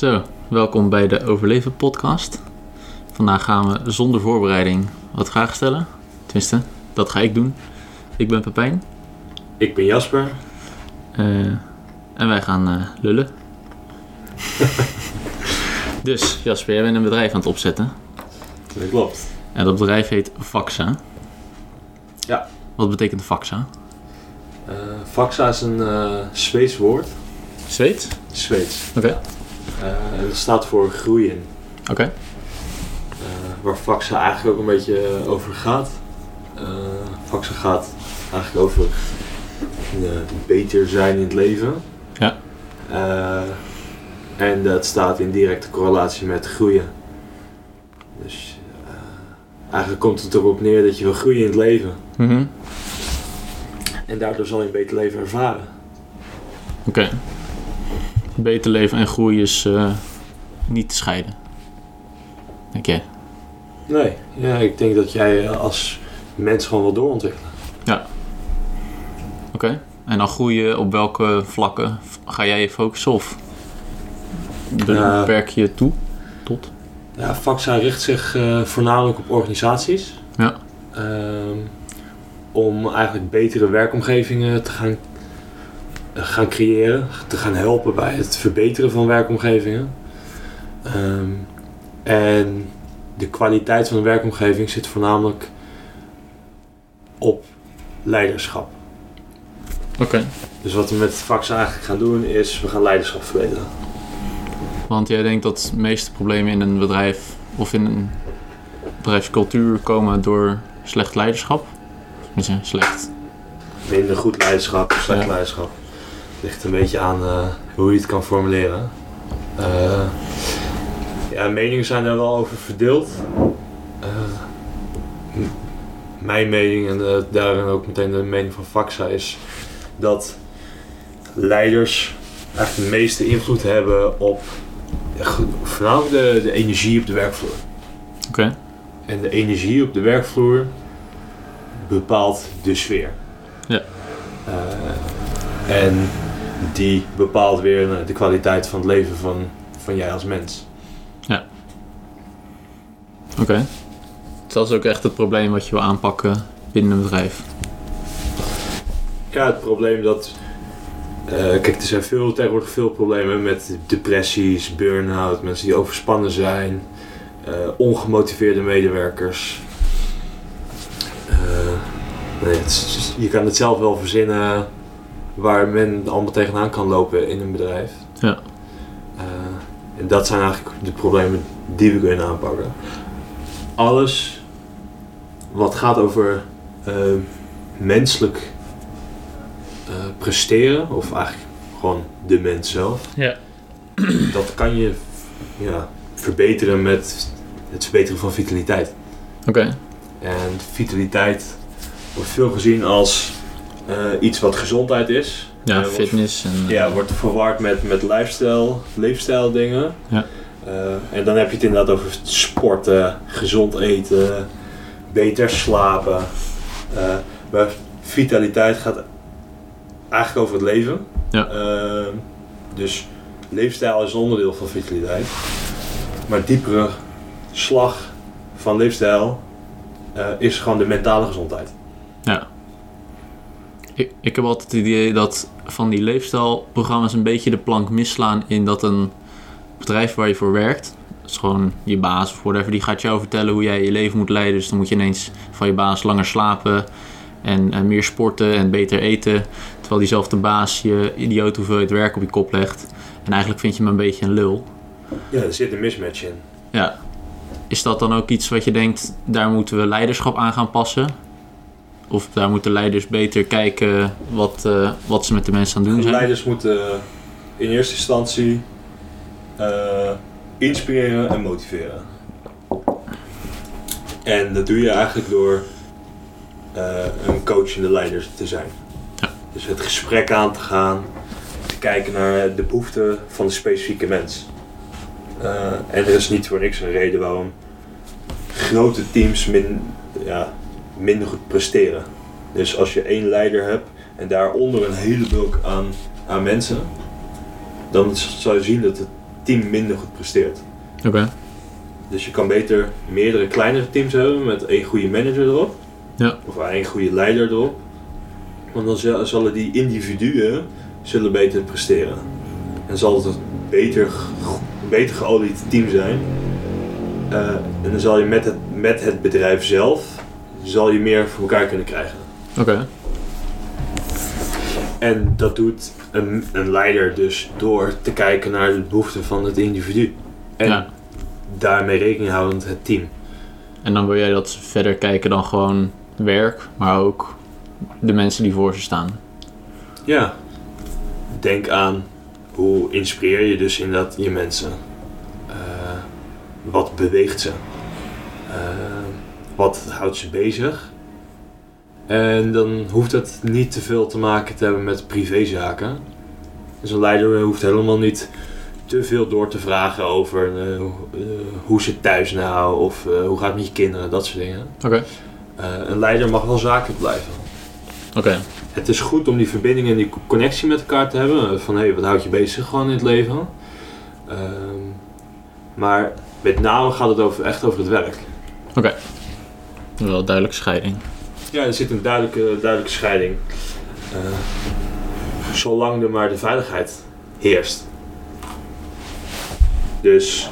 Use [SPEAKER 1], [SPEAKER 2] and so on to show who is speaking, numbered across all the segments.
[SPEAKER 1] Zo, welkom bij de Overleven podcast. Vandaag gaan we zonder voorbereiding wat vragen stellen. Tenminste, dat ga ik doen. Ik ben Pepijn
[SPEAKER 2] Ik ben Jasper.
[SPEAKER 1] eh, en wij gaan eh, lullen. dus Jasper, jij bent een bedrijf aan het opzetten.
[SPEAKER 2] Dat klopt.
[SPEAKER 1] En dat bedrijf heet Vaxa.
[SPEAKER 2] Ja.
[SPEAKER 1] Wat betekent Vaxa?
[SPEAKER 2] Eh Vaxa is een Zweeds woord.
[SPEAKER 1] Zweeds?
[SPEAKER 2] Zweeds.
[SPEAKER 1] Oké.
[SPEAKER 2] En dat staat voor groeien.
[SPEAKER 1] Oké.
[SPEAKER 2] Eh, waar Vaxa eigenlijk ook een beetje over gaat. Eh Vaxa gaat eigenlijk over eh, beter zijn in het leven.
[SPEAKER 1] Ja.
[SPEAKER 2] Eh, en dat staat in directe correlatie met groeien. Dus eh, eigenlijk komt het erop neer dat je wil groeien in het leven.
[SPEAKER 1] Mhm.
[SPEAKER 2] En daardoor zal je een beter leven ervaren.
[SPEAKER 1] Oké. Beter leven en groei is eh, niet te scheiden. Denk jij?
[SPEAKER 2] Nee, ja, ik denk dat jij als mens gewoon wil doorontwikkelen.
[SPEAKER 1] Oké. En dan groeien op welke vlakken ga jij je focussen of
[SPEAKER 2] Ja.
[SPEAKER 1] beperk je toe tot?
[SPEAKER 2] Ja, Vaxa richt zich eh, voornamelijk op organisaties.
[SPEAKER 1] Ja.
[SPEAKER 2] Ehm, om eigenlijk betere werkomgevingen te gaan, gaan creëren. Te gaan helpen bij het verbeteren van werkomgevingen. Ehm, en de kwaliteit van de werkomgeving zit voornamelijk op leiderschap.
[SPEAKER 1] Oké.
[SPEAKER 2] Dus wat we met Vaxa eigenlijk gaan doen is, we gaan leiderschap verbeteren.
[SPEAKER 1] Want jij denkt dat de meeste problemen in een bedrijf of in een bedrijfscultuur komen door slecht leiderschap? Tenminste, slecht.
[SPEAKER 2] Minder goed leiderschap, slecht
[SPEAKER 1] Ja.
[SPEAKER 2] leiderschap. Ligt een beetje aan eh, hoe je het kan formuleren. Eh, ja, meningen zijn er wel over verdeeld. Eh, mijn mening en daarin ook meteen de mening van Vaxa is dat leiders eigenlijk de meeste invloed hebben op voornamelijk de, de energie op de werkvloer.
[SPEAKER 1] Oké.
[SPEAKER 2] En de energie op de werkvloer bepaalt de sfeer.
[SPEAKER 1] Ja.
[SPEAKER 2] En die bepaalt weer nou, de kwaliteit van het leven van, van jij als mens.
[SPEAKER 1] Oké. Dus dat is ook echt het probleem wat je wil aanpakken binnen een bedrijf.
[SPEAKER 2] Ja, het probleem dat. eh, kijk, er zijn veel, tegenwoordig veel problemen met depressies, burn-out, mensen die overspannen zijn, eh, ongemotiveerde medewerkers. Eh, nee, het is- je kan het zelf wel verzinnen waar men allemaal tegenaan kan lopen in een bedrijf.
[SPEAKER 1] Ja.
[SPEAKER 2] Eh, en dat zijn eigenlijk de problemen die we kunnen aanpakken. Alles wat gaat over eh, menselijk eh, presteren, of eigenlijk gewoon de mens zelf,
[SPEAKER 1] Ja.
[SPEAKER 2] dat kan je ja, verbeteren met het verbeteren van vitaliteit.
[SPEAKER 1] Oké.
[SPEAKER 2] En vitaliteit wordt veel gezien als iets wat gezondheid is.
[SPEAKER 1] Ja,
[SPEAKER 2] Eh, wordt-
[SPEAKER 1] fitness en... eh,
[SPEAKER 2] Ja, wordt verward met, met lifestyle, leefstijl dingen.
[SPEAKER 1] Ja.
[SPEAKER 2] Eh, en dan heb je het inderdaad over sporten, gezond eten, beter slapen. Eh, maar vitaliteit gaat eigenlijk over het leven.
[SPEAKER 1] Ja.
[SPEAKER 2] Eh, dus leefstijl is een onderdeel van vitaliteit. Maar diepere slag van leefstijl eh, is gewoon de mentale gezondheid.
[SPEAKER 1] Ja. Ik, ik heb altijd het idee dat van die leefstijlprogramma's een beetje de plank misslaan in dat een bedrijf waar je voor werkt, dat is gewoon je baas of whatever, die gaat jou vertellen hoe jij je leven moet leiden. Dus dan moet je ineens van je baas langer slapen en, en meer sporten en beter eten. Terwijl diezelfde baas je idioot hoeveelheid werk op je kop legt. En eigenlijk vind je hem een beetje een lul.
[SPEAKER 2] Ja, er zit een mismatch in.
[SPEAKER 1] Ja. Is dat dan ook iets wat je denkt, daar moeten we leiderschap aan gaan passen? Of daar moeten leiders beter kijken wat, eh, wat ze met de mensen aan het doen zijn?
[SPEAKER 2] Leiders moeten in eerste instantie eh, inspireren en motiveren. En dat doe je eigenlijk door eh, een coachende leider te zijn.
[SPEAKER 1] Ja.
[SPEAKER 2] Dus het gesprek aan te gaan, te kijken naar de behoeften van de specifieke mens. En er is niet voor niks een reden waarom grote teams min, ja, minder goed presteren. Dus als je één leider hebt en daaronder een hele bulk aan, aan mensen, dan zal je zien dat het team minder goed presteert.
[SPEAKER 1] Oké.
[SPEAKER 2] Dus je kan beter meerdere kleinere teams hebben met één goede manager erop.
[SPEAKER 1] Ja.
[SPEAKER 2] Of één goede leider erop. Want dan zullen die individuen zullen beter presteren. En zal het een beter, beter geolied team zijn. Eh, en dan zal je met het, met het bedrijf zelf zal je meer voor elkaar kunnen krijgen.
[SPEAKER 1] Oké.
[SPEAKER 2] En dat doet een, een leider dus door te kijken naar de behoeften van het individu. En
[SPEAKER 1] Ja.
[SPEAKER 2] daarmee rekening houdend het team.
[SPEAKER 1] En dan wil jij dat ze verder kijken dan gewoon werk, maar ook de mensen die voor ze staan.
[SPEAKER 2] Ja. Denk aan hoe inspireer je dus inderdaad je mensen. Eh, wat beweegt ze? Eh, wat houdt ze bezig? En dan hoeft het niet te veel te maken te hebben met privézaken. Dus een leider hoeft helemaal niet te veel door te vragen over eh, hoe- eh, hoe zit thuis nou of eh, hoe gaat het met je kinderen, dat soort dingen.
[SPEAKER 1] Oké.
[SPEAKER 2] Een leider mag wel zakelijk blijven.
[SPEAKER 1] Oké.
[SPEAKER 2] Het is goed om die verbinding en die connectie met elkaar te hebben. Van hé, hey, wat houdt je bezig gewoon in het leven? Ehm, maar met name gaat het over, echt over het werk.
[SPEAKER 1] Wel een duidelijke scheiding.
[SPEAKER 2] Ja, er zit een duidelijke, duidelijke scheiding. Eh, zolang er maar de veiligheid heerst. Dus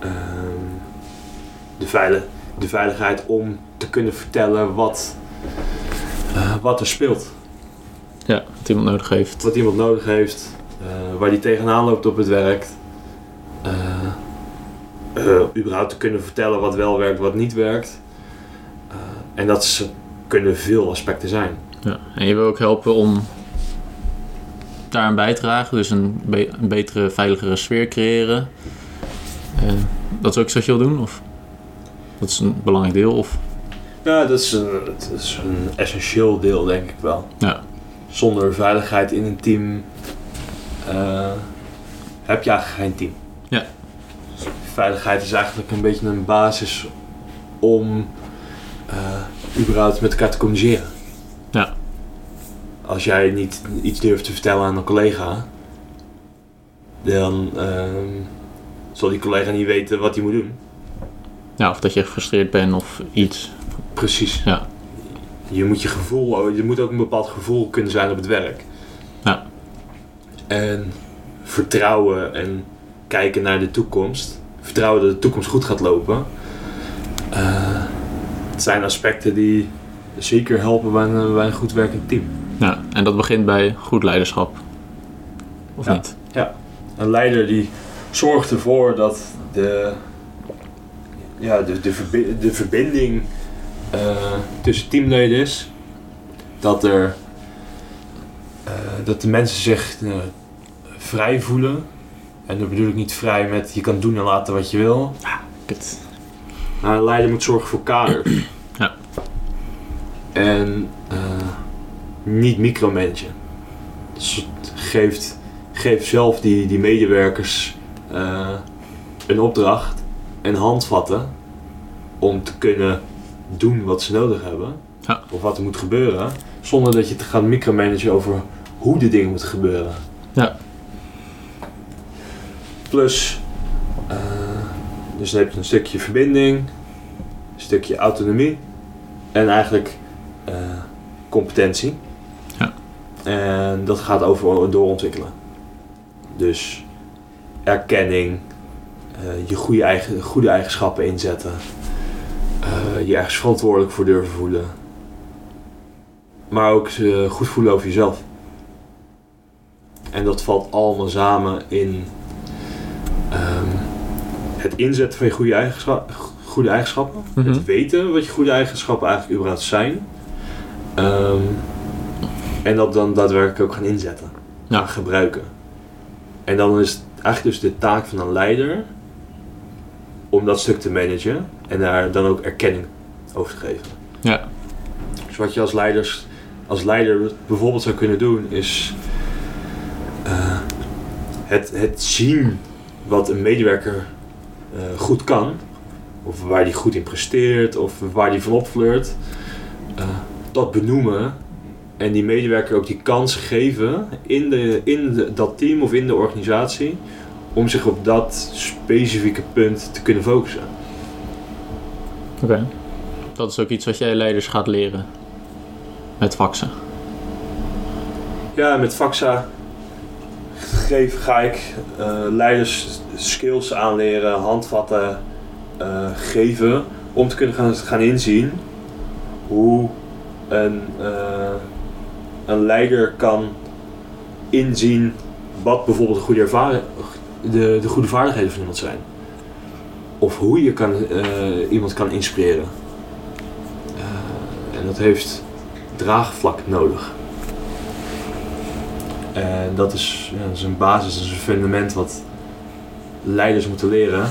[SPEAKER 2] ehm, de, veilig, de veiligheid om te kunnen vertellen wat, eh, wat er speelt.
[SPEAKER 1] Ja, wat iemand nodig heeft.
[SPEAKER 2] wat iemand nodig heeft, eh, waar die tegenaan loopt op het werk. Überhaupt te kunnen vertellen wat wel werkt, wat niet werkt. En dat is- kunnen veel aspecten zijn.
[SPEAKER 1] Ja. En je wil ook helpen om daaraan bij te dragen, dus een, be- een betere, veiligere sfeer creëren. Eh, dat is ook wat je wil doen? Of dat is een belangrijk deel? Of
[SPEAKER 2] Ja, dat is een, is een essentieel deel, denk ik wel.
[SPEAKER 1] Ja.
[SPEAKER 2] Zonder veiligheid in een team eh, heb je eigenlijk geen team.
[SPEAKER 1] Ja.
[SPEAKER 2] Veiligheid is eigenlijk een beetje een basis om eh, überhaupt met elkaar te communiceren.
[SPEAKER 1] Ja.
[SPEAKER 2] Als jij niet iets durft te vertellen aan een collega, dan ehm, zal die collega niet weten wat hij moet doen.
[SPEAKER 1] ja, of dat je gefrustreerd bent of iets.
[SPEAKER 2] Precies.
[SPEAKER 1] Ja.
[SPEAKER 2] Je moet je gevoel, je moet ook een bepaald gevoel kunnen zijn op het werk.
[SPEAKER 1] Ja.
[SPEAKER 2] En vertrouwen en kijken naar de toekomst. Vertrouwen dat de toekomst goed gaat lopen. Eh, het zijn aspecten die zeker helpen bij een, bij een goed werkend team.
[SPEAKER 1] Ja, en dat begint bij goed leiderschap. Of
[SPEAKER 2] Ja.
[SPEAKER 1] niet?
[SPEAKER 2] Een leider die zorgt ervoor dat de, ja, de, de, verbi- de verbinding eh, tussen teamleden is. Dat, er, eh, dat de mensen zich eh, vrij voelen. En dan bedoel ik niet vrij met je kan doen en laten wat je wil.
[SPEAKER 1] Kut.
[SPEAKER 2] Een leider moet zorgen voor kader.
[SPEAKER 1] Ja.
[SPEAKER 2] En eh, niet micromanagen. Dus het geeft, geeft zelf die, die medewerkers eh, een opdracht en handvatten om te kunnen doen wat ze nodig hebben.
[SPEAKER 1] Ja.
[SPEAKER 2] Of wat er moet gebeuren. Zonder dat je te gaan micromanagen over hoe de dingen moeten gebeuren.
[SPEAKER 1] Ja.
[SPEAKER 2] Plus, eh, dus dan heb je een stukje verbinding, een stukje autonomie en eigenlijk eh, competentie.
[SPEAKER 1] Ja.
[SPEAKER 2] En dat gaat over doorontwikkelen. Dus erkenning, eh, je goede, eigen, goede eigenschappen inzetten, eh, je ergens verantwoordelijk voor durven voelen. Maar ook goed voelen over jezelf. En dat valt allemaal samen in het inzetten van je goede, eigenschap, goede eigenschappen.
[SPEAKER 1] Mhm.
[SPEAKER 2] Het weten wat je goede eigenschappen eigenlijk überhaupt zijn. Ehm, en dat dan daadwerkelijk ook gaan inzetten.
[SPEAKER 1] Ja.
[SPEAKER 2] Gaan gebruiken. En dan is het eigenlijk dus de taak van een leider om dat stuk te managen en daar dan ook erkenning over te geven.
[SPEAKER 1] Ja.
[SPEAKER 2] Dus wat je als, leiders, als leider bijvoorbeeld zou kunnen doen is eh, het, het zien wat een medewerker goed kan, of waar die goed in presteert, of waar die van opfleurt, eh, dat benoemen en die medewerker ook die kans geven in, de, in de, dat team of in de organisatie om zich op dat specifieke punt te kunnen focussen.
[SPEAKER 1] Oké. Dat is ook iets wat jij leiders gaat leren. Met faxen.
[SPEAKER 2] Ja, met Faxa geef, ga ik eh, leiders skills aanleren, handvatten eh, geven om te kunnen gaan, gaan inzien hoe een, eh, een leider kan inzien wat bijvoorbeeld de goede, ervaring, de, de goede vaardigheden van iemand zijn. Of hoe je kan, iemand kan inspireren. En dat heeft draagvlak nodig. En dat is, ja, dat is een basis, dat is een fundament wat leiders moeten leren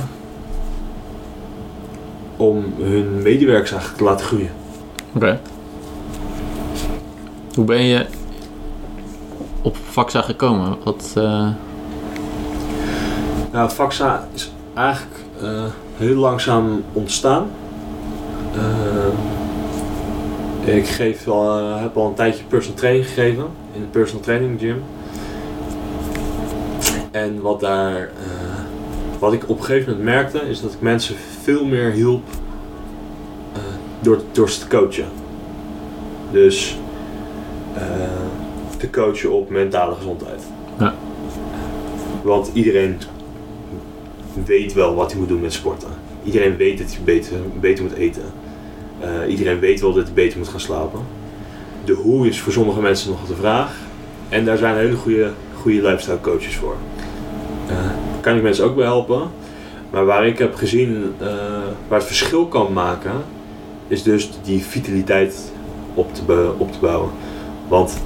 [SPEAKER 2] om hun medewerkers eigenlijk te laten groeien.
[SPEAKER 1] Oké. Hoe ben je op faxa gekomen? Wat, eh,
[SPEAKER 2] Nou, Faxa is eigenlijk eh, heel langzaam ontstaan. Eh, ik geef al, eh, heb al een tijdje personal training gegeven in een personal training gym. En wat daar, eh, wat ik op een gegeven moment merkte, is dat ik mensen veel meer hielp eh, door, door ze te coachen. Dus te coachen op mentale gezondheid.
[SPEAKER 1] Ja.
[SPEAKER 2] Want iedereen weet wel wat hij moet doen met sporten. Iedereen weet dat hij beter, beter moet eten. Eh, iedereen weet wel dat hij beter moet gaan slapen. De hoe is voor sommige mensen nog de vraag. En daar zijn hele goede, goede lifestyle coaches voor. Eh, kan ik mensen ook bij helpen. Maar waar ik heb gezien, eh, waar het verschil kan maken, is dus die vitaliteit op te, op te bouwen. Want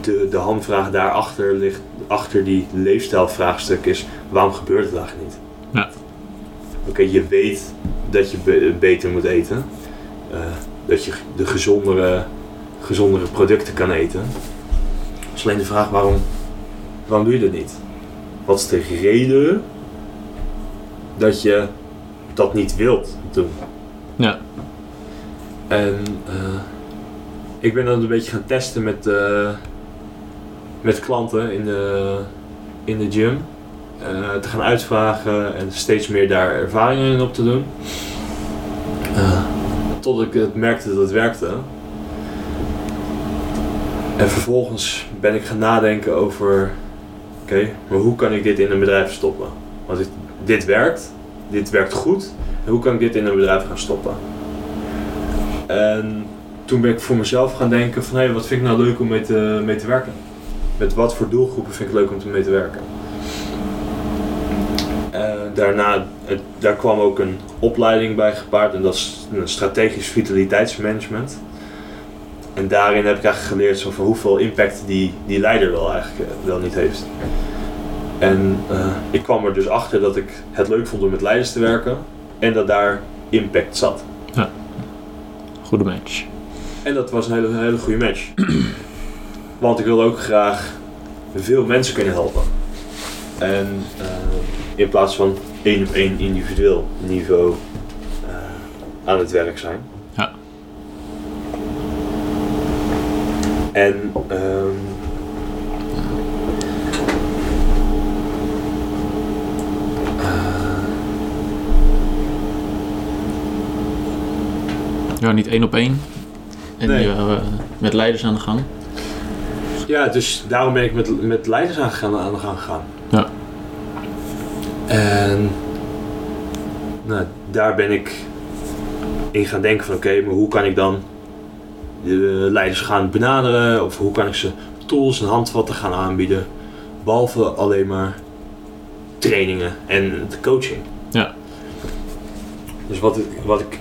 [SPEAKER 2] de, de hamvraag daarachter ligt, achter die leefstijlvraagstuk is, waarom gebeurt het eigenlijk niet?
[SPEAKER 1] Ja.
[SPEAKER 2] Oké, je weet dat je be- beter moet eten. eh, dat je de gezondere, gezondere producten kan eten. Het is alleen de vraag waarom, waarom doe je dat niet? Wat is de reden dat je dat niet wilt doen?
[SPEAKER 1] ja.
[SPEAKER 2] En eh, ik ben dat een beetje gaan testen met, eh, met klanten in de, in de gym. Eh, te gaan uitvragen en steeds meer daar ervaringen in op te doen. Eh, tot ik het merkte dat het werkte. En vervolgens ben ik gaan nadenken over: oké, maar hoe kan ik dit in een bedrijf stoppen? Want dit, werkt, dit werkt goed. Hoe kan ik dit in een bedrijf gaan stoppen? En toen ben ik voor mezelf gaan denken van hé, wat vind ik nou leuk om mee te, mee te werken? Met wat voor doelgroepen vind ik leuk om mee te werken? Eh, daarna, daar kwam ook een opleiding bij gepaard en dat is een strategisch vitaliteitsmanagement. En daarin heb ik eigenlijk geleerd zo van hoeveel impact die, die leider wel eigenlijk eh, wel niet heeft. En eh, ik kwam er dus achter dat ik het leuk vond om met leiders te werken en dat daar impact zat.
[SPEAKER 1] Goede match.
[SPEAKER 2] En dat was een hele, een hele goede match. Want ik wilde ook graag veel mensen kunnen helpen. En in plaats van één op één individueel niveau eh, aan het werk zijn.
[SPEAKER 1] Ja.
[SPEAKER 2] En ehm,
[SPEAKER 1] Ja, niet één op één. En
[SPEAKER 2] Nee.
[SPEAKER 1] eh, met leiders aan de gang.
[SPEAKER 2] Ja, dus daarom ben ik met, met leiders aan, gegaan, aan de gang gegaan.
[SPEAKER 1] Ja.
[SPEAKER 2] En nou, daar ben ik in gaan denken van oké, maar hoe kan ik dan de leiders gaan benaderen? Of hoe kan ik ze tools en handvatten gaan aanbieden? Behalve alleen maar trainingen en de coaching.
[SPEAKER 1] Ja.
[SPEAKER 2] Dus wat, ik- wat ik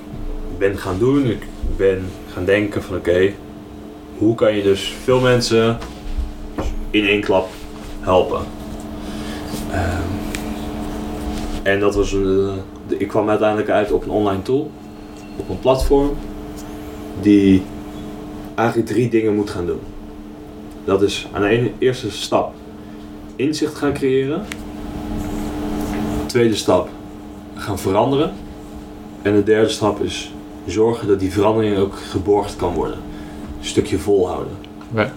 [SPEAKER 2] ben gaan doen, ik ben gaan denken van oké, hoe kan je dus veel mensen in één klap helpen? En dat was een, eh, de- ik kwam uiteindelijk uit op een online tool, op een platform, die eigenlijk drie dingen moet gaan doen. Dat is aan de ene, eerste stap inzicht gaan creëren. Tweede stap gaan veranderen. En de derde stap is zorgen dat die verandering ook geborgd kan worden. Een stukje volhouden.
[SPEAKER 1] Oké.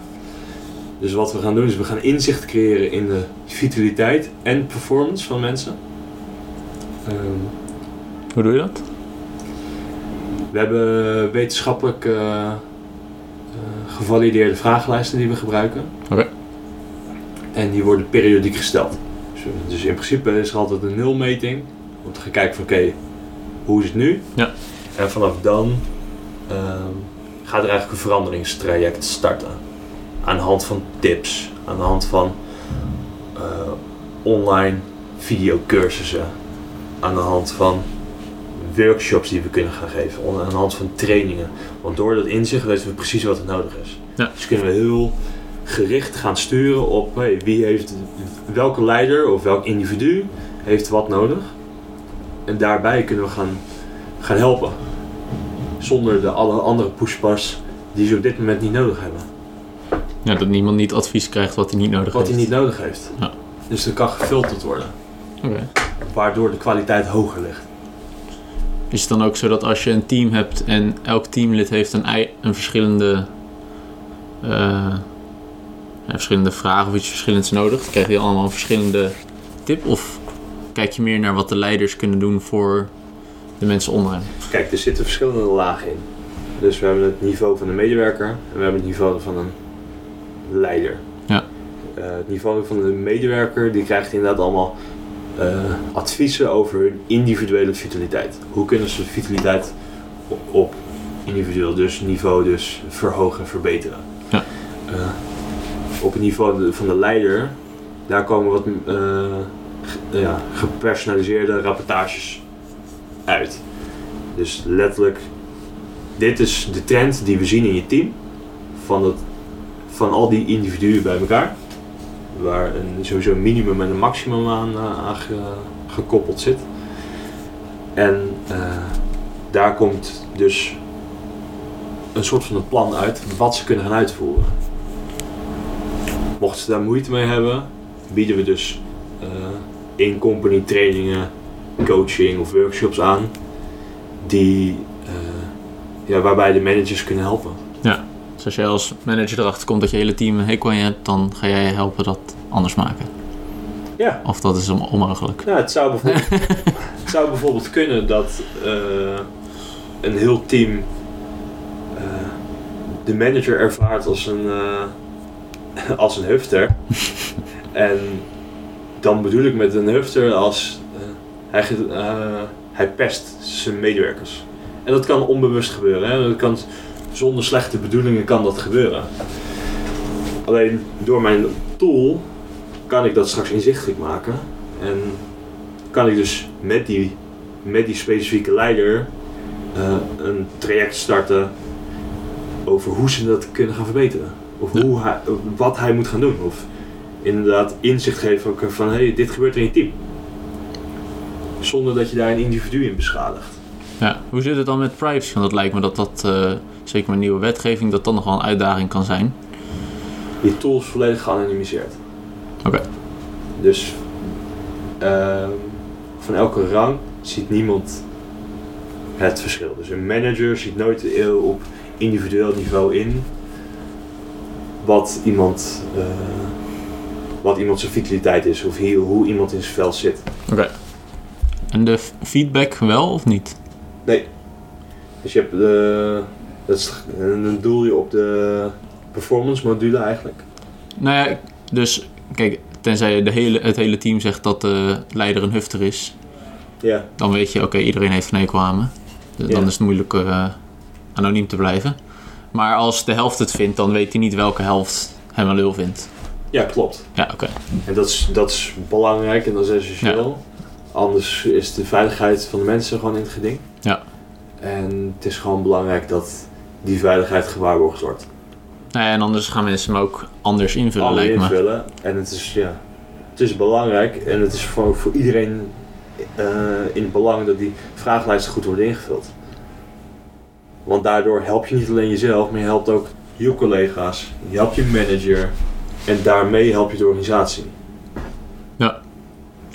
[SPEAKER 2] Dus wat we gaan doen is we gaan inzicht creëren in de vitaliteit en performance van mensen. Ehm,
[SPEAKER 1] Hoe doe je dat?
[SPEAKER 2] we hebben wetenschappelijk eh, eh, gevalideerde vragenlijsten die we gebruiken.
[SPEAKER 1] Oké.
[SPEAKER 2] En die worden periodiek gesteld. Dus, dus in principe is er altijd een nulmeting. Om te gaan kijken van oké, hoe is het nu?
[SPEAKER 1] Ja.
[SPEAKER 2] En vanaf dan ehm, gaat er eigenlijk een veranderingstraject starten. Aan de hand van tips, aan de hand van eh, online videocursussen, aan de hand van workshops die we kunnen gaan geven, aan de hand van trainingen. Want door dat inzicht weten we precies wat er nodig is.
[SPEAKER 1] Ja.
[SPEAKER 2] Dus kunnen we heel gericht gaan sturen op hey, wie heeft, welke leider of welk individu heeft wat nodig. En daarbij kunnen we gaan, gaan helpen. Zonder de alle andere pushpas die ze op dit moment niet nodig hebben.
[SPEAKER 1] Ja, dat niemand niet advies krijgt wat hij niet nodig
[SPEAKER 2] Wat hij
[SPEAKER 1] heeft.
[SPEAKER 2] niet nodig heeft.
[SPEAKER 1] Ja.
[SPEAKER 2] Dus er kan gefilterd worden.
[SPEAKER 1] Oké.
[SPEAKER 2] Waardoor de kwaliteit hoger ligt.
[SPEAKER 1] Is het dan ook zo dat als je een team hebt en elk teamlid heeft een, een verschillende, eh, ja, verschillende vragen of iets verschillends nodig, dan krijg je allemaal een verschillende tip? Of kijk je meer naar wat de leiders kunnen doen voor de mensen onder hen?
[SPEAKER 2] Kijk, er zitten verschillende lagen in. Dus we hebben het niveau van de medewerker en we hebben het niveau van een leider.
[SPEAKER 1] Ja.
[SPEAKER 2] Eh, het niveau van de medewerker die krijgt inderdaad allemaal eh, adviezen over hun individuele vitaliteit. Hoe kunnen ze vitaliteit op, op individueel dus niveau dus verhogen en verbeteren.
[SPEAKER 1] Ja.
[SPEAKER 2] Eh, op het niveau van de leider, daar komen wat eh, ja, gepersonaliseerde rapportages uit. Dus letterlijk, dit is de trend die we zien in je team. Van, het, van al die individuen bij elkaar. Waar een, sowieso een minimum en een maximum aan, eh, aan ge- gekoppeld zit. En eh, daar komt dus een soort van een plan uit wat ze kunnen gaan uitvoeren. Mochten ze daar moeite mee hebben, bieden we dus eh, in-company trainingen, coaching of workshops aan die, ja, waarbij de managers kunnen helpen.
[SPEAKER 1] Dus als jij als manager erachter komt dat je hele team een hekel aan je hebt, dan ga jij helpen dat anders maken.
[SPEAKER 2] Ja.
[SPEAKER 1] Of dat is on- onmogelijk.
[SPEAKER 2] Nou, het zou bijvoorbeeld, het zou bijvoorbeeld kunnen dat eh, een heel team eh, de manager ervaart als een, eh, als een hufter. en dan bedoel ik met een hufter als hij, hij pest zijn medewerkers. En dat kan onbewust gebeuren. Hè? Dat kan, zonder slechte bedoelingen kan dat gebeuren. Alleen door mijn tool kan ik dat straks inzichtelijk maken. En kan ik dus met die, met die specifieke leider eh, een traject starten over hoe ze dat kunnen gaan verbeteren. Of
[SPEAKER 1] Ja.
[SPEAKER 2] hoe hij, wat hij moet gaan doen. Of inderdaad inzicht geven van hé, hey, dit gebeurt in je team. Zonder dat je daar een individu in beschadigt.
[SPEAKER 1] Ja. Hoe zit het dan met privacy? Want dat lijkt me dat dat, eh, zeker met nieuwe wetgeving, dat dat nog wel een uitdaging kan zijn.
[SPEAKER 2] Je tool is volledig geanonimiseerd.
[SPEAKER 1] Oké.
[SPEAKER 2] Dus ehm, van elke rang ziet niemand het verschil. Dus een manager ziet nooit op individueel niveau in wat iemand, eh, wat iemand zijn vitaliteit is of hier, hoe iemand in zijn vel zit.
[SPEAKER 1] Oké. En de feedback wel of niet?
[SPEAKER 2] Dus je hebt de, dat is, en dan doel je op de performance module eigenlijk.
[SPEAKER 1] Nou ja, dus kijk, tenzij de hele, het hele team zegt dat de leider een hufter is,
[SPEAKER 2] Ja.
[SPEAKER 1] dan weet je, oké, iedereen heeft een hekel aan me. D- Dan is het moeilijk eh, anoniem te blijven. Maar als de helft het vindt, dan weet hij niet welke helft hem een lul vindt.
[SPEAKER 2] Ja, klopt.
[SPEAKER 1] Ja, oké.
[SPEAKER 2] En dat is, dat is belangrijk en dat is essentieel. Anders is de veiligheid van de mensen gewoon in het geding.
[SPEAKER 1] Ja.
[SPEAKER 2] En het is gewoon belangrijk dat die veiligheid gewaarborgd wordt.
[SPEAKER 1] Nou ja, en anders gaan mensen hem ook anders invullen,
[SPEAKER 2] Alle
[SPEAKER 1] lijkt me.
[SPEAKER 2] invullen. En het is, ja, het is belangrijk en het is voor, voor iedereen eh, in het belang dat die vragenlijsten goed worden ingevuld. Want daardoor help je niet alleen jezelf, maar je helpt ook je collega's, je helpt je manager en daarmee help je de organisatie.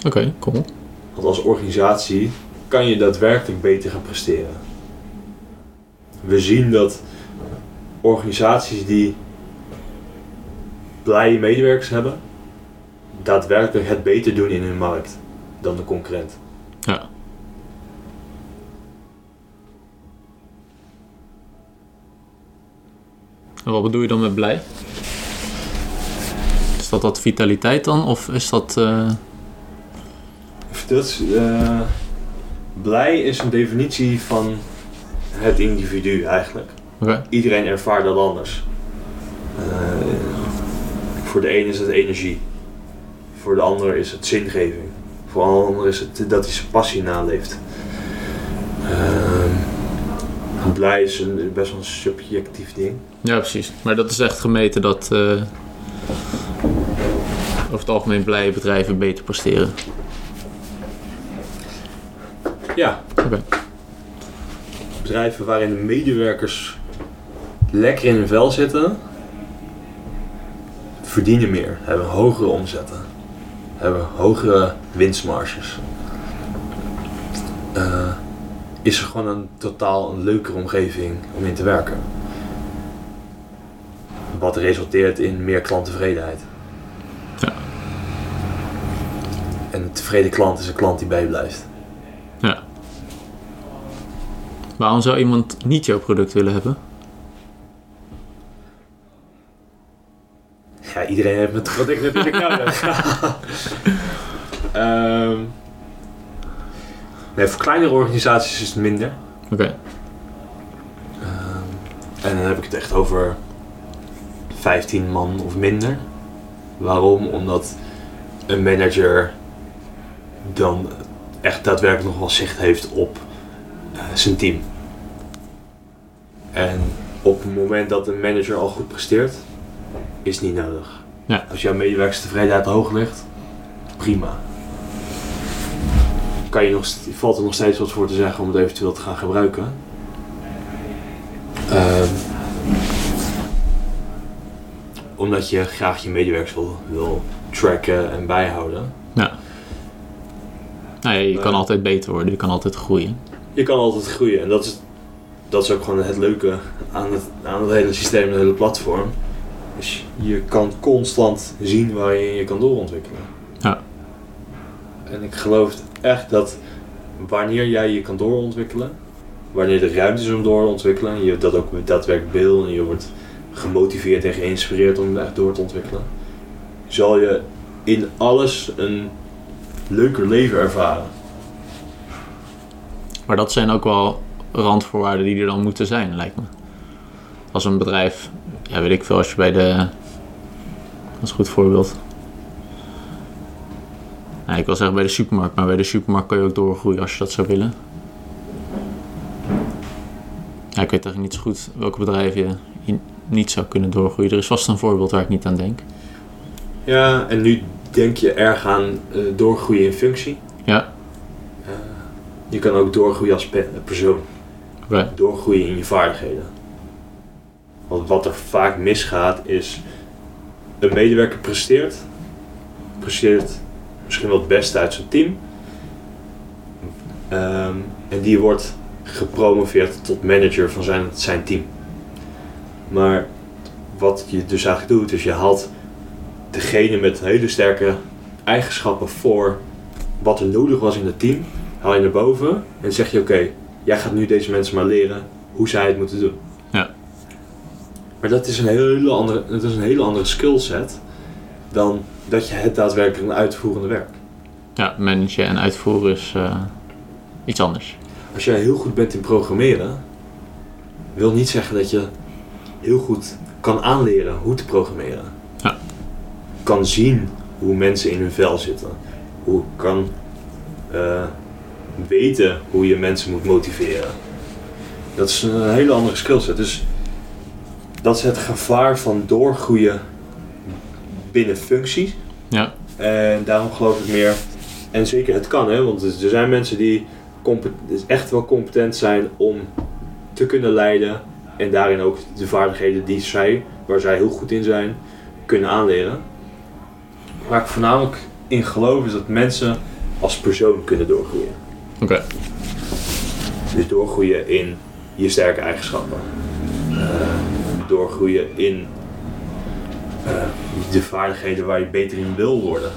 [SPEAKER 1] Oké, cool.
[SPEAKER 2] Want als organisatie kan je daadwerkelijk beter gaan presteren. We zien dat organisaties die blije medewerkers hebben, daadwerkelijk het beter doen in hun markt dan de concurrent.
[SPEAKER 1] Ja. En wat bedoel je dan met blij? Is dat dat vitaliteit dan? Of is dat... eh,
[SPEAKER 2] Dat is, eh, blij is een definitie van het individu eigenlijk.
[SPEAKER 1] Oké.
[SPEAKER 2] Iedereen ervaart dat anders. Eh, voor de ene is het energie. Voor de ander is het zingeving. Voor de ander is het dat hij zijn passie naleeft. Ehm, blij is een, best wel een subjectief ding.
[SPEAKER 1] Ja, precies. Maar dat is echt gemeten dat eh, over het algemeen blije bedrijven beter presteren.
[SPEAKER 2] Ja.
[SPEAKER 1] Oké.
[SPEAKER 2] Bedrijven waarin de medewerkers lekker in hun vel zitten, verdienen meer, hebben hogere omzetten, hebben hogere winstmarges. Eh, is er gewoon een totaal een leukere omgeving om in te werken. Wat resulteert in meer klanttevredenheid.
[SPEAKER 1] Ja.
[SPEAKER 2] En een tevreden klant is een klant die bijblijft.
[SPEAKER 1] Ja. Waarom zou iemand niet jouw product willen hebben?
[SPEAKER 2] Ja, iedereen heeft wat ik natuurlijk nodig. Ehm nee, voor kleinere organisaties is het minder.
[SPEAKER 1] Oké.
[SPEAKER 2] Ehm, en dan heb ik het echt over 15 man of minder. Waarom? Omdat een manager dan echt daadwerkelijk nog wel zicht heeft op zijn team. En op het moment dat een manager al goed presteert, is het niet nodig.
[SPEAKER 1] Ja.
[SPEAKER 2] Als jouw medewerkerstevredenheid hoog ligt, prima. Kan je nog, valt er nog steeds wat voor te zeggen om het eventueel te gaan gebruiken. Ehm, omdat je graag je medewerkers wil, wil tracken en bijhouden.
[SPEAKER 1] Ja. Nou ja, je kan
[SPEAKER 2] Eh.
[SPEAKER 1] altijd beter worden, je kan altijd groeien.
[SPEAKER 2] Je kan altijd groeien en dat is, dat is ook gewoon het leuke aan het, aan het hele systeem, het hele platform. Dus je kan constant zien waar je je kan doorontwikkelen.
[SPEAKER 1] Ja.
[SPEAKER 2] En ik geloof echt dat wanneer jij je kan doorontwikkelen, wanneer er ruimte is om door te ontwikkelen, je dat ook daadwerkelijk wil en je wordt gemotiveerd en geïnspireerd om echt door te ontwikkelen, zal je in alles een leuker leven ervaren.
[SPEAKER 1] Maar dat zijn ook wel randvoorwaarden die er dan moeten zijn, lijkt me. Als een bedrijf, ja weet ik veel, als je bij de... Dat is een goed voorbeeld. Nee, ik wil zeggen bij de supermarkt, maar bij de supermarkt kan je ook doorgroeien als je dat zou willen. Ja, ik weet eigenlijk niet zo goed welke bedrijven je niet zou kunnen doorgroeien. Er is vast een voorbeeld waar ik niet aan denk.
[SPEAKER 2] Ja, en nu denk je erg aan eh, doorgroeien in functie.
[SPEAKER 1] Ja,
[SPEAKER 2] je kan ook doorgroeien als pe- persoon. Doorgroeien in je vaardigheden. Want wat er vaak misgaat is... Een medewerker presteert. Presteert misschien wel het beste uit zijn team. Ehm, en die wordt gepromoveerd tot manager van zijn, zijn team. Maar wat je dus eigenlijk doet, is je haalt degene met hele sterke eigenschappen voor wat er nodig was in het team, haal je naar boven en zeg je: Oké, jij gaat nu deze mensen maar leren hoe zij het moeten doen.
[SPEAKER 1] Ja.
[SPEAKER 2] Maar dat is een hele andere, dat is een hele andere skillset dan dat je het daadwerkelijk een uitvoerende werk.
[SPEAKER 1] Ja, managen en uitvoeren is eh, iets anders.
[SPEAKER 2] Als jij heel goed bent in programmeren, wil niet zeggen dat je heel goed kan aanleren hoe te programmeren.
[SPEAKER 1] Ja.
[SPEAKER 2] Kan zien hoe mensen in hun vel zitten. Hoe kan eh, weten hoe je mensen moet motiveren. Dat is een hele andere skillset. Dus dat is het gevaar van doorgroeien binnen functies.
[SPEAKER 1] Ja,
[SPEAKER 2] En daarom geloof ik meer. En zeker, het kan hè, want er zijn mensen die dus echt wel competent zijn om te kunnen leiden. En daarin ook de vaardigheden die zij, waar zij heel goed in zijn, kunnen aanleren. Waar ik voornamelijk in geloof is dat mensen als persoon kunnen doorgroeien.
[SPEAKER 1] Oké.
[SPEAKER 2] Dus doorgroeien in je sterke eigenschappen. Eh, doorgroeien in eh, de vaardigheden waar je beter in wil worden.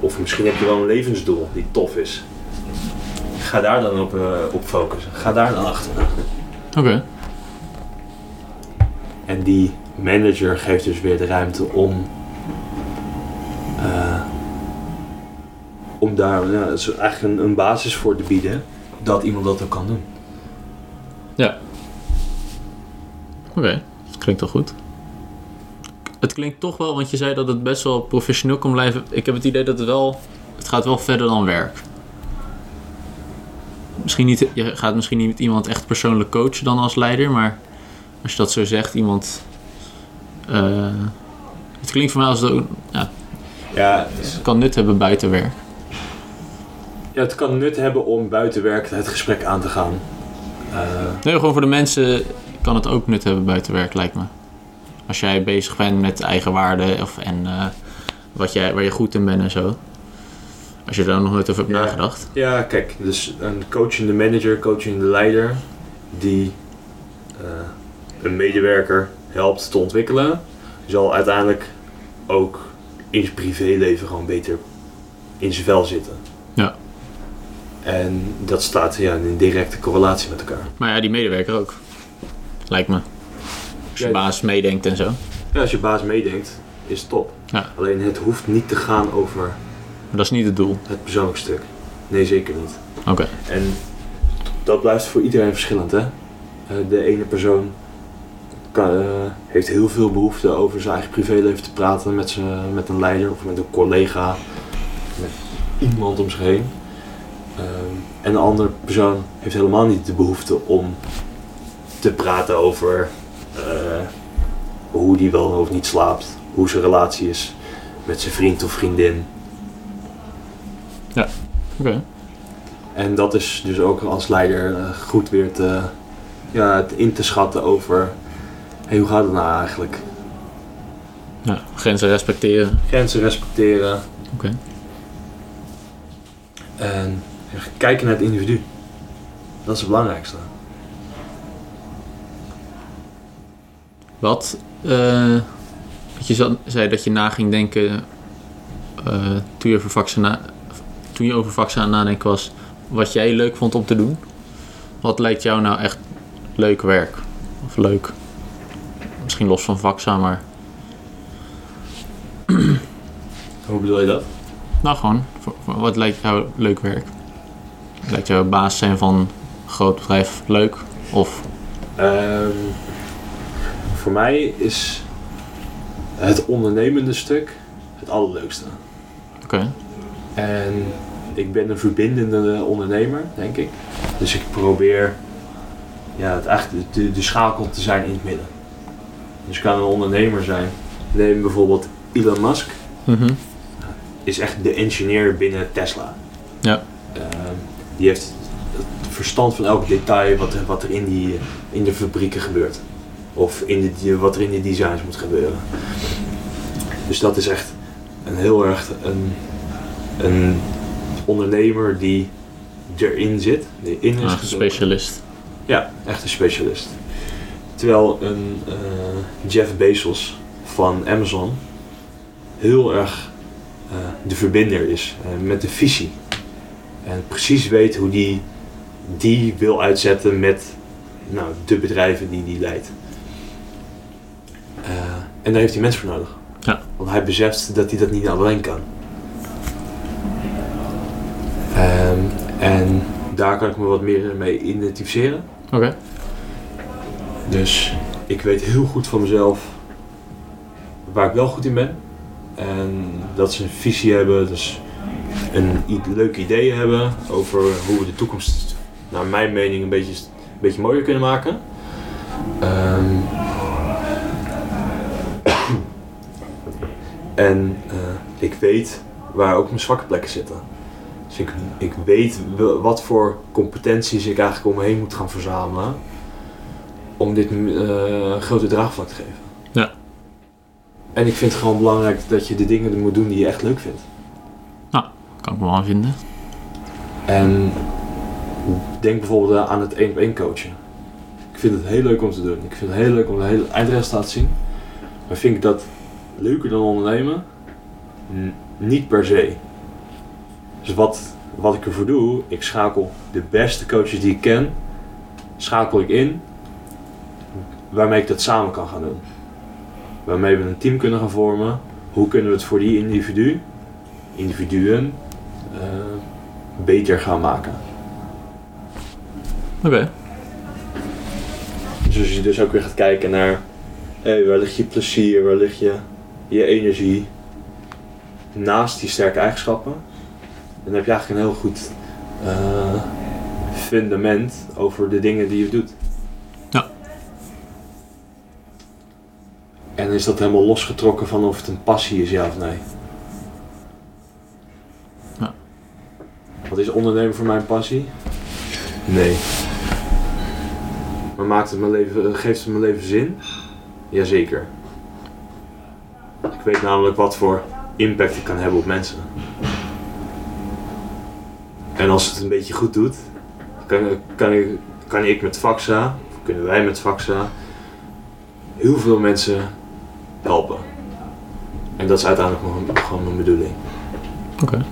[SPEAKER 2] Of misschien heb je wel een levensdoel die tof is. Ga daar dan op, eh, op focussen. Ga daar dan achter.
[SPEAKER 1] Oké.
[SPEAKER 2] En die manager geeft dus weer de ruimte om. Om daar ja, dat is eigenlijk een, een basis voor te bieden dat iemand dat ook kan doen.
[SPEAKER 1] Oké, dat klinkt wel goed. Het klinkt toch wel, want je zei dat het best wel professioneel kan blijven. Ik heb het idee dat het wel, het gaat wel verder dan werk. Misschien niet, je gaat misschien niet iemand echt persoonlijk coachen dan als leider, maar als je dat zo zegt, iemand. eh, het klinkt voor mij als het ook, ja,
[SPEAKER 2] Ja, het
[SPEAKER 1] kan nut hebben buiten werk.
[SPEAKER 2] Ja, het kan nut hebben om buiten werk het gesprek aan te gaan. Eh,
[SPEAKER 1] Nee, gewoon voor de mensen kan het ook nut hebben buiten werk, lijkt me. Als jij bezig bent met eigen waarde of, en eh, wat jij, waar je goed in bent en zo. Als je daar nog nooit over hebt
[SPEAKER 2] Ja.
[SPEAKER 1] nagedacht.
[SPEAKER 2] Ja, kijk, dus een coachende manager, coachende leider, die eh, een medewerker helpt te ontwikkelen, zal uiteindelijk ook in zijn privéleven gewoon beter in zijn vel zitten.
[SPEAKER 1] Ja.
[SPEAKER 2] En dat staat ja, in directe correlatie met elkaar.
[SPEAKER 1] Maar ja, die medewerker ook. Lijkt me. Als je
[SPEAKER 2] Ja.
[SPEAKER 1] baas meedenkt en zo.
[SPEAKER 2] Ja, als je baas meedenkt, is het top.
[SPEAKER 1] Ja.
[SPEAKER 2] Alleen het hoeft niet te gaan over
[SPEAKER 1] Maar dat is niet het doel.
[SPEAKER 2] het persoonlijk stuk. Nee, zeker niet.
[SPEAKER 1] Oké.
[SPEAKER 2] En dat blijft voor iedereen verschillend, hè? Eh, De ene persoon kan, eh, heeft heel veel behoefte over zijn eigen privéleven te praten met, zijn, met een leider of met een collega, met iemand om zich heen. Ehm, en een andere persoon heeft helemaal niet de behoefte om te praten over eh, hoe die wel of niet slaapt, hoe zijn relatie is met zijn vriend of vriendin.
[SPEAKER 1] Oké.
[SPEAKER 2] En dat is dus ook als leider eh, goed weer te, ja, in te schatten over hey, hoe gaat het nou eigenlijk?
[SPEAKER 1] Ja, grenzen respecteren.
[SPEAKER 2] Grenzen respecteren
[SPEAKER 1] Oké.
[SPEAKER 2] en kijken naar het individu. Dat is het belangrijkste.
[SPEAKER 1] Wat, eh, wat je zei dat je na ging denken eh, toen, je over vaccina toen je over vaccin aan nadenken was, wat jij leuk vond om te doen. Wat lijkt jou nou echt leuk werk? Of leuk? Misschien los van vaccin, maar
[SPEAKER 2] Hoe bedoel je dat?
[SPEAKER 1] nou gewoon, wat lijkt jou leuk werk? Lijkt jou baas zijn van een groot bedrijf leuk? Of,
[SPEAKER 2] Ehm, voor mij is het ondernemende stuk het allerleukste.
[SPEAKER 1] oké,
[SPEAKER 2] En ik ben een verbindende ondernemer, denk ik. Dus ik probeer ja, het eigenlijk de, de schakel te zijn in het midden. Dus ik kan een ondernemer zijn. Neem bijvoorbeeld Elon Musk.
[SPEAKER 1] Mhm.
[SPEAKER 2] Is echt de engineer binnen Tesla.
[SPEAKER 1] Ja.
[SPEAKER 2] Ehm, die heeft het verstand van elk detail wat, er- wat er in, die, in de fabrieken gebeurt. Of in de, wat er in de designs moet gebeuren. Dus dat is echt een heel erg een, een ondernemer die erin zit. Die in is
[SPEAKER 1] Ah,
[SPEAKER 2] gedoken.
[SPEAKER 1] specialist.
[SPEAKER 2] Ja, echt een specialist. Terwijl een eh, Jeff Bezos van Amazon heel erg eh, de verbinder is eh, met de visie. En precies weet hoe die die wil uitzetten met nou, de bedrijven die die leidt. Eh, en daar heeft hij mensen voor nodig.
[SPEAKER 1] Ja.
[SPEAKER 2] Want hij beseft dat hij dat niet alleen kan. Ehm, en daar kan ik me wat meer mee identificeren.
[SPEAKER 1] Oké.
[SPEAKER 2] Dus ik weet heel goed van mezelf waar ik wel goed in ben. En dat ze een visie hebben, dus een leuk idee hebben over hoe we de toekomst, naar mijn mening, een beetje, een beetje mooier kunnen maken. Ehm, en eh, ik weet waar ook mijn zwakke plekken zitten. Dus ik, ik weet wat voor competenties ik eigenlijk om me heen moet gaan verzamelen om dit een grote draagvlak te geven.
[SPEAKER 1] Ja.
[SPEAKER 2] En ik vind het gewoon belangrijk dat je de dingen moet doen die je echt leuk vindt.
[SPEAKER 1] Kan ik wel vinden.
[SPEAKER 2] En denk bijvoorbeeld aan het één op één coachen. Ik vind het heel leuk om te doen. Ik vind het heel leuk om het hele eindresultaat te zien. Maar vind ik dat leuker dan ondernemen? Niet per se. Dus wat, wat ik ervoor doe, ik schakel de beste coaches die ik ken, schakel ik in, waarmee ik dat samen kan gaan doen. Waarmee we een team kunnen gaan vormen. Hoe kunnen we het voor die individu, individuen, eh, beter gaan maken.
[SPEAKER 1] Oké.
[SPEAKER 2] Dus als je dus ook weer gaat kijken naar hey, waar ligt je plezier, waar ligt je, je energie naast die sterke eigenschappen, dan heb je eigenlijk een heel goed eh, fundament over de dingen die je doet.
[SPEAKER 1] Ja.
[SPEAKER 2] En is dat helemaal losgetrokken van of het een passie is, ja of nee? Wat is ondernemen voor mij een passie? Nee. Maar maakt het mijn leven, geeft het mijn leven zin? Jazeker. Ik weet namelijk wat voor impact ik kan hebben op mensen. En als het een beetje goed doet, kan, kan, ik, kan ik met Faxa, of kunnen wij met Faxa, heel veel mensen helpen. En dat is uiteindelijk gewoon- gewoon mijn bedoeling.
[SPEAKER 1] Oké.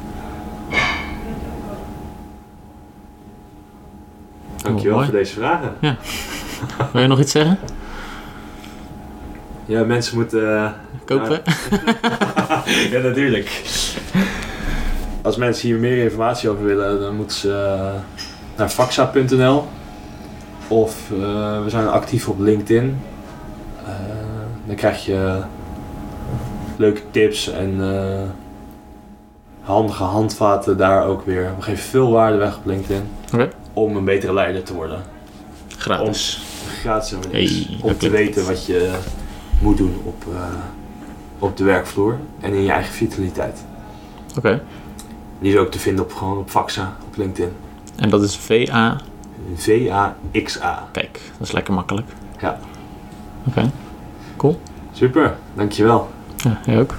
[SPEAKER 2] Dankjewel
[SPEAKER 1] mooi.
[SPEAKER 2] voor deze vragen.
[SPEAKER 1] Wil je nog iets zeggen?
[SPEAKER 2] Ja, mensen moeten... eh,
[SPEAKER 1] Kopen?
[SPEAKER 2] ja, natuurlijk. Als mensen hier meer informatie over willen, dan moeten ze eh, naar faxa.nl of eh, we zijn actief op LinkedIn. Dan krijg je leuke tips en handige handvaten daar ook weer. We geven veel waarde weg op LinkedIn. Om een betere leider te worden.
[SPEAKER 1] Gratis.
[SPEAKER 2] Gratis en niks.
[SPEAKER 1] Hey,
[SPEAKER 2] om te weten wat je moet doen op, eh, op de werkvloer en in je eigen vitaliteit.
[SPEAKER 1] Oké.
[SPEAKER 2] Die is ook te vinden op, gewoon op Faxa, op LinkedIn.
[SPEAKER 1] En dat is VA.
[SPEAKER 2] V-A-X-A.
[SPEAKER 1] Kijk, dat is lekker makkelijk.
[SPEAKER 2] Ja.
[SPEAKER 1] Oké.
[SPEAKER 2] Super, dankjewel.
[SPEAKER 1] Ja, jij ook.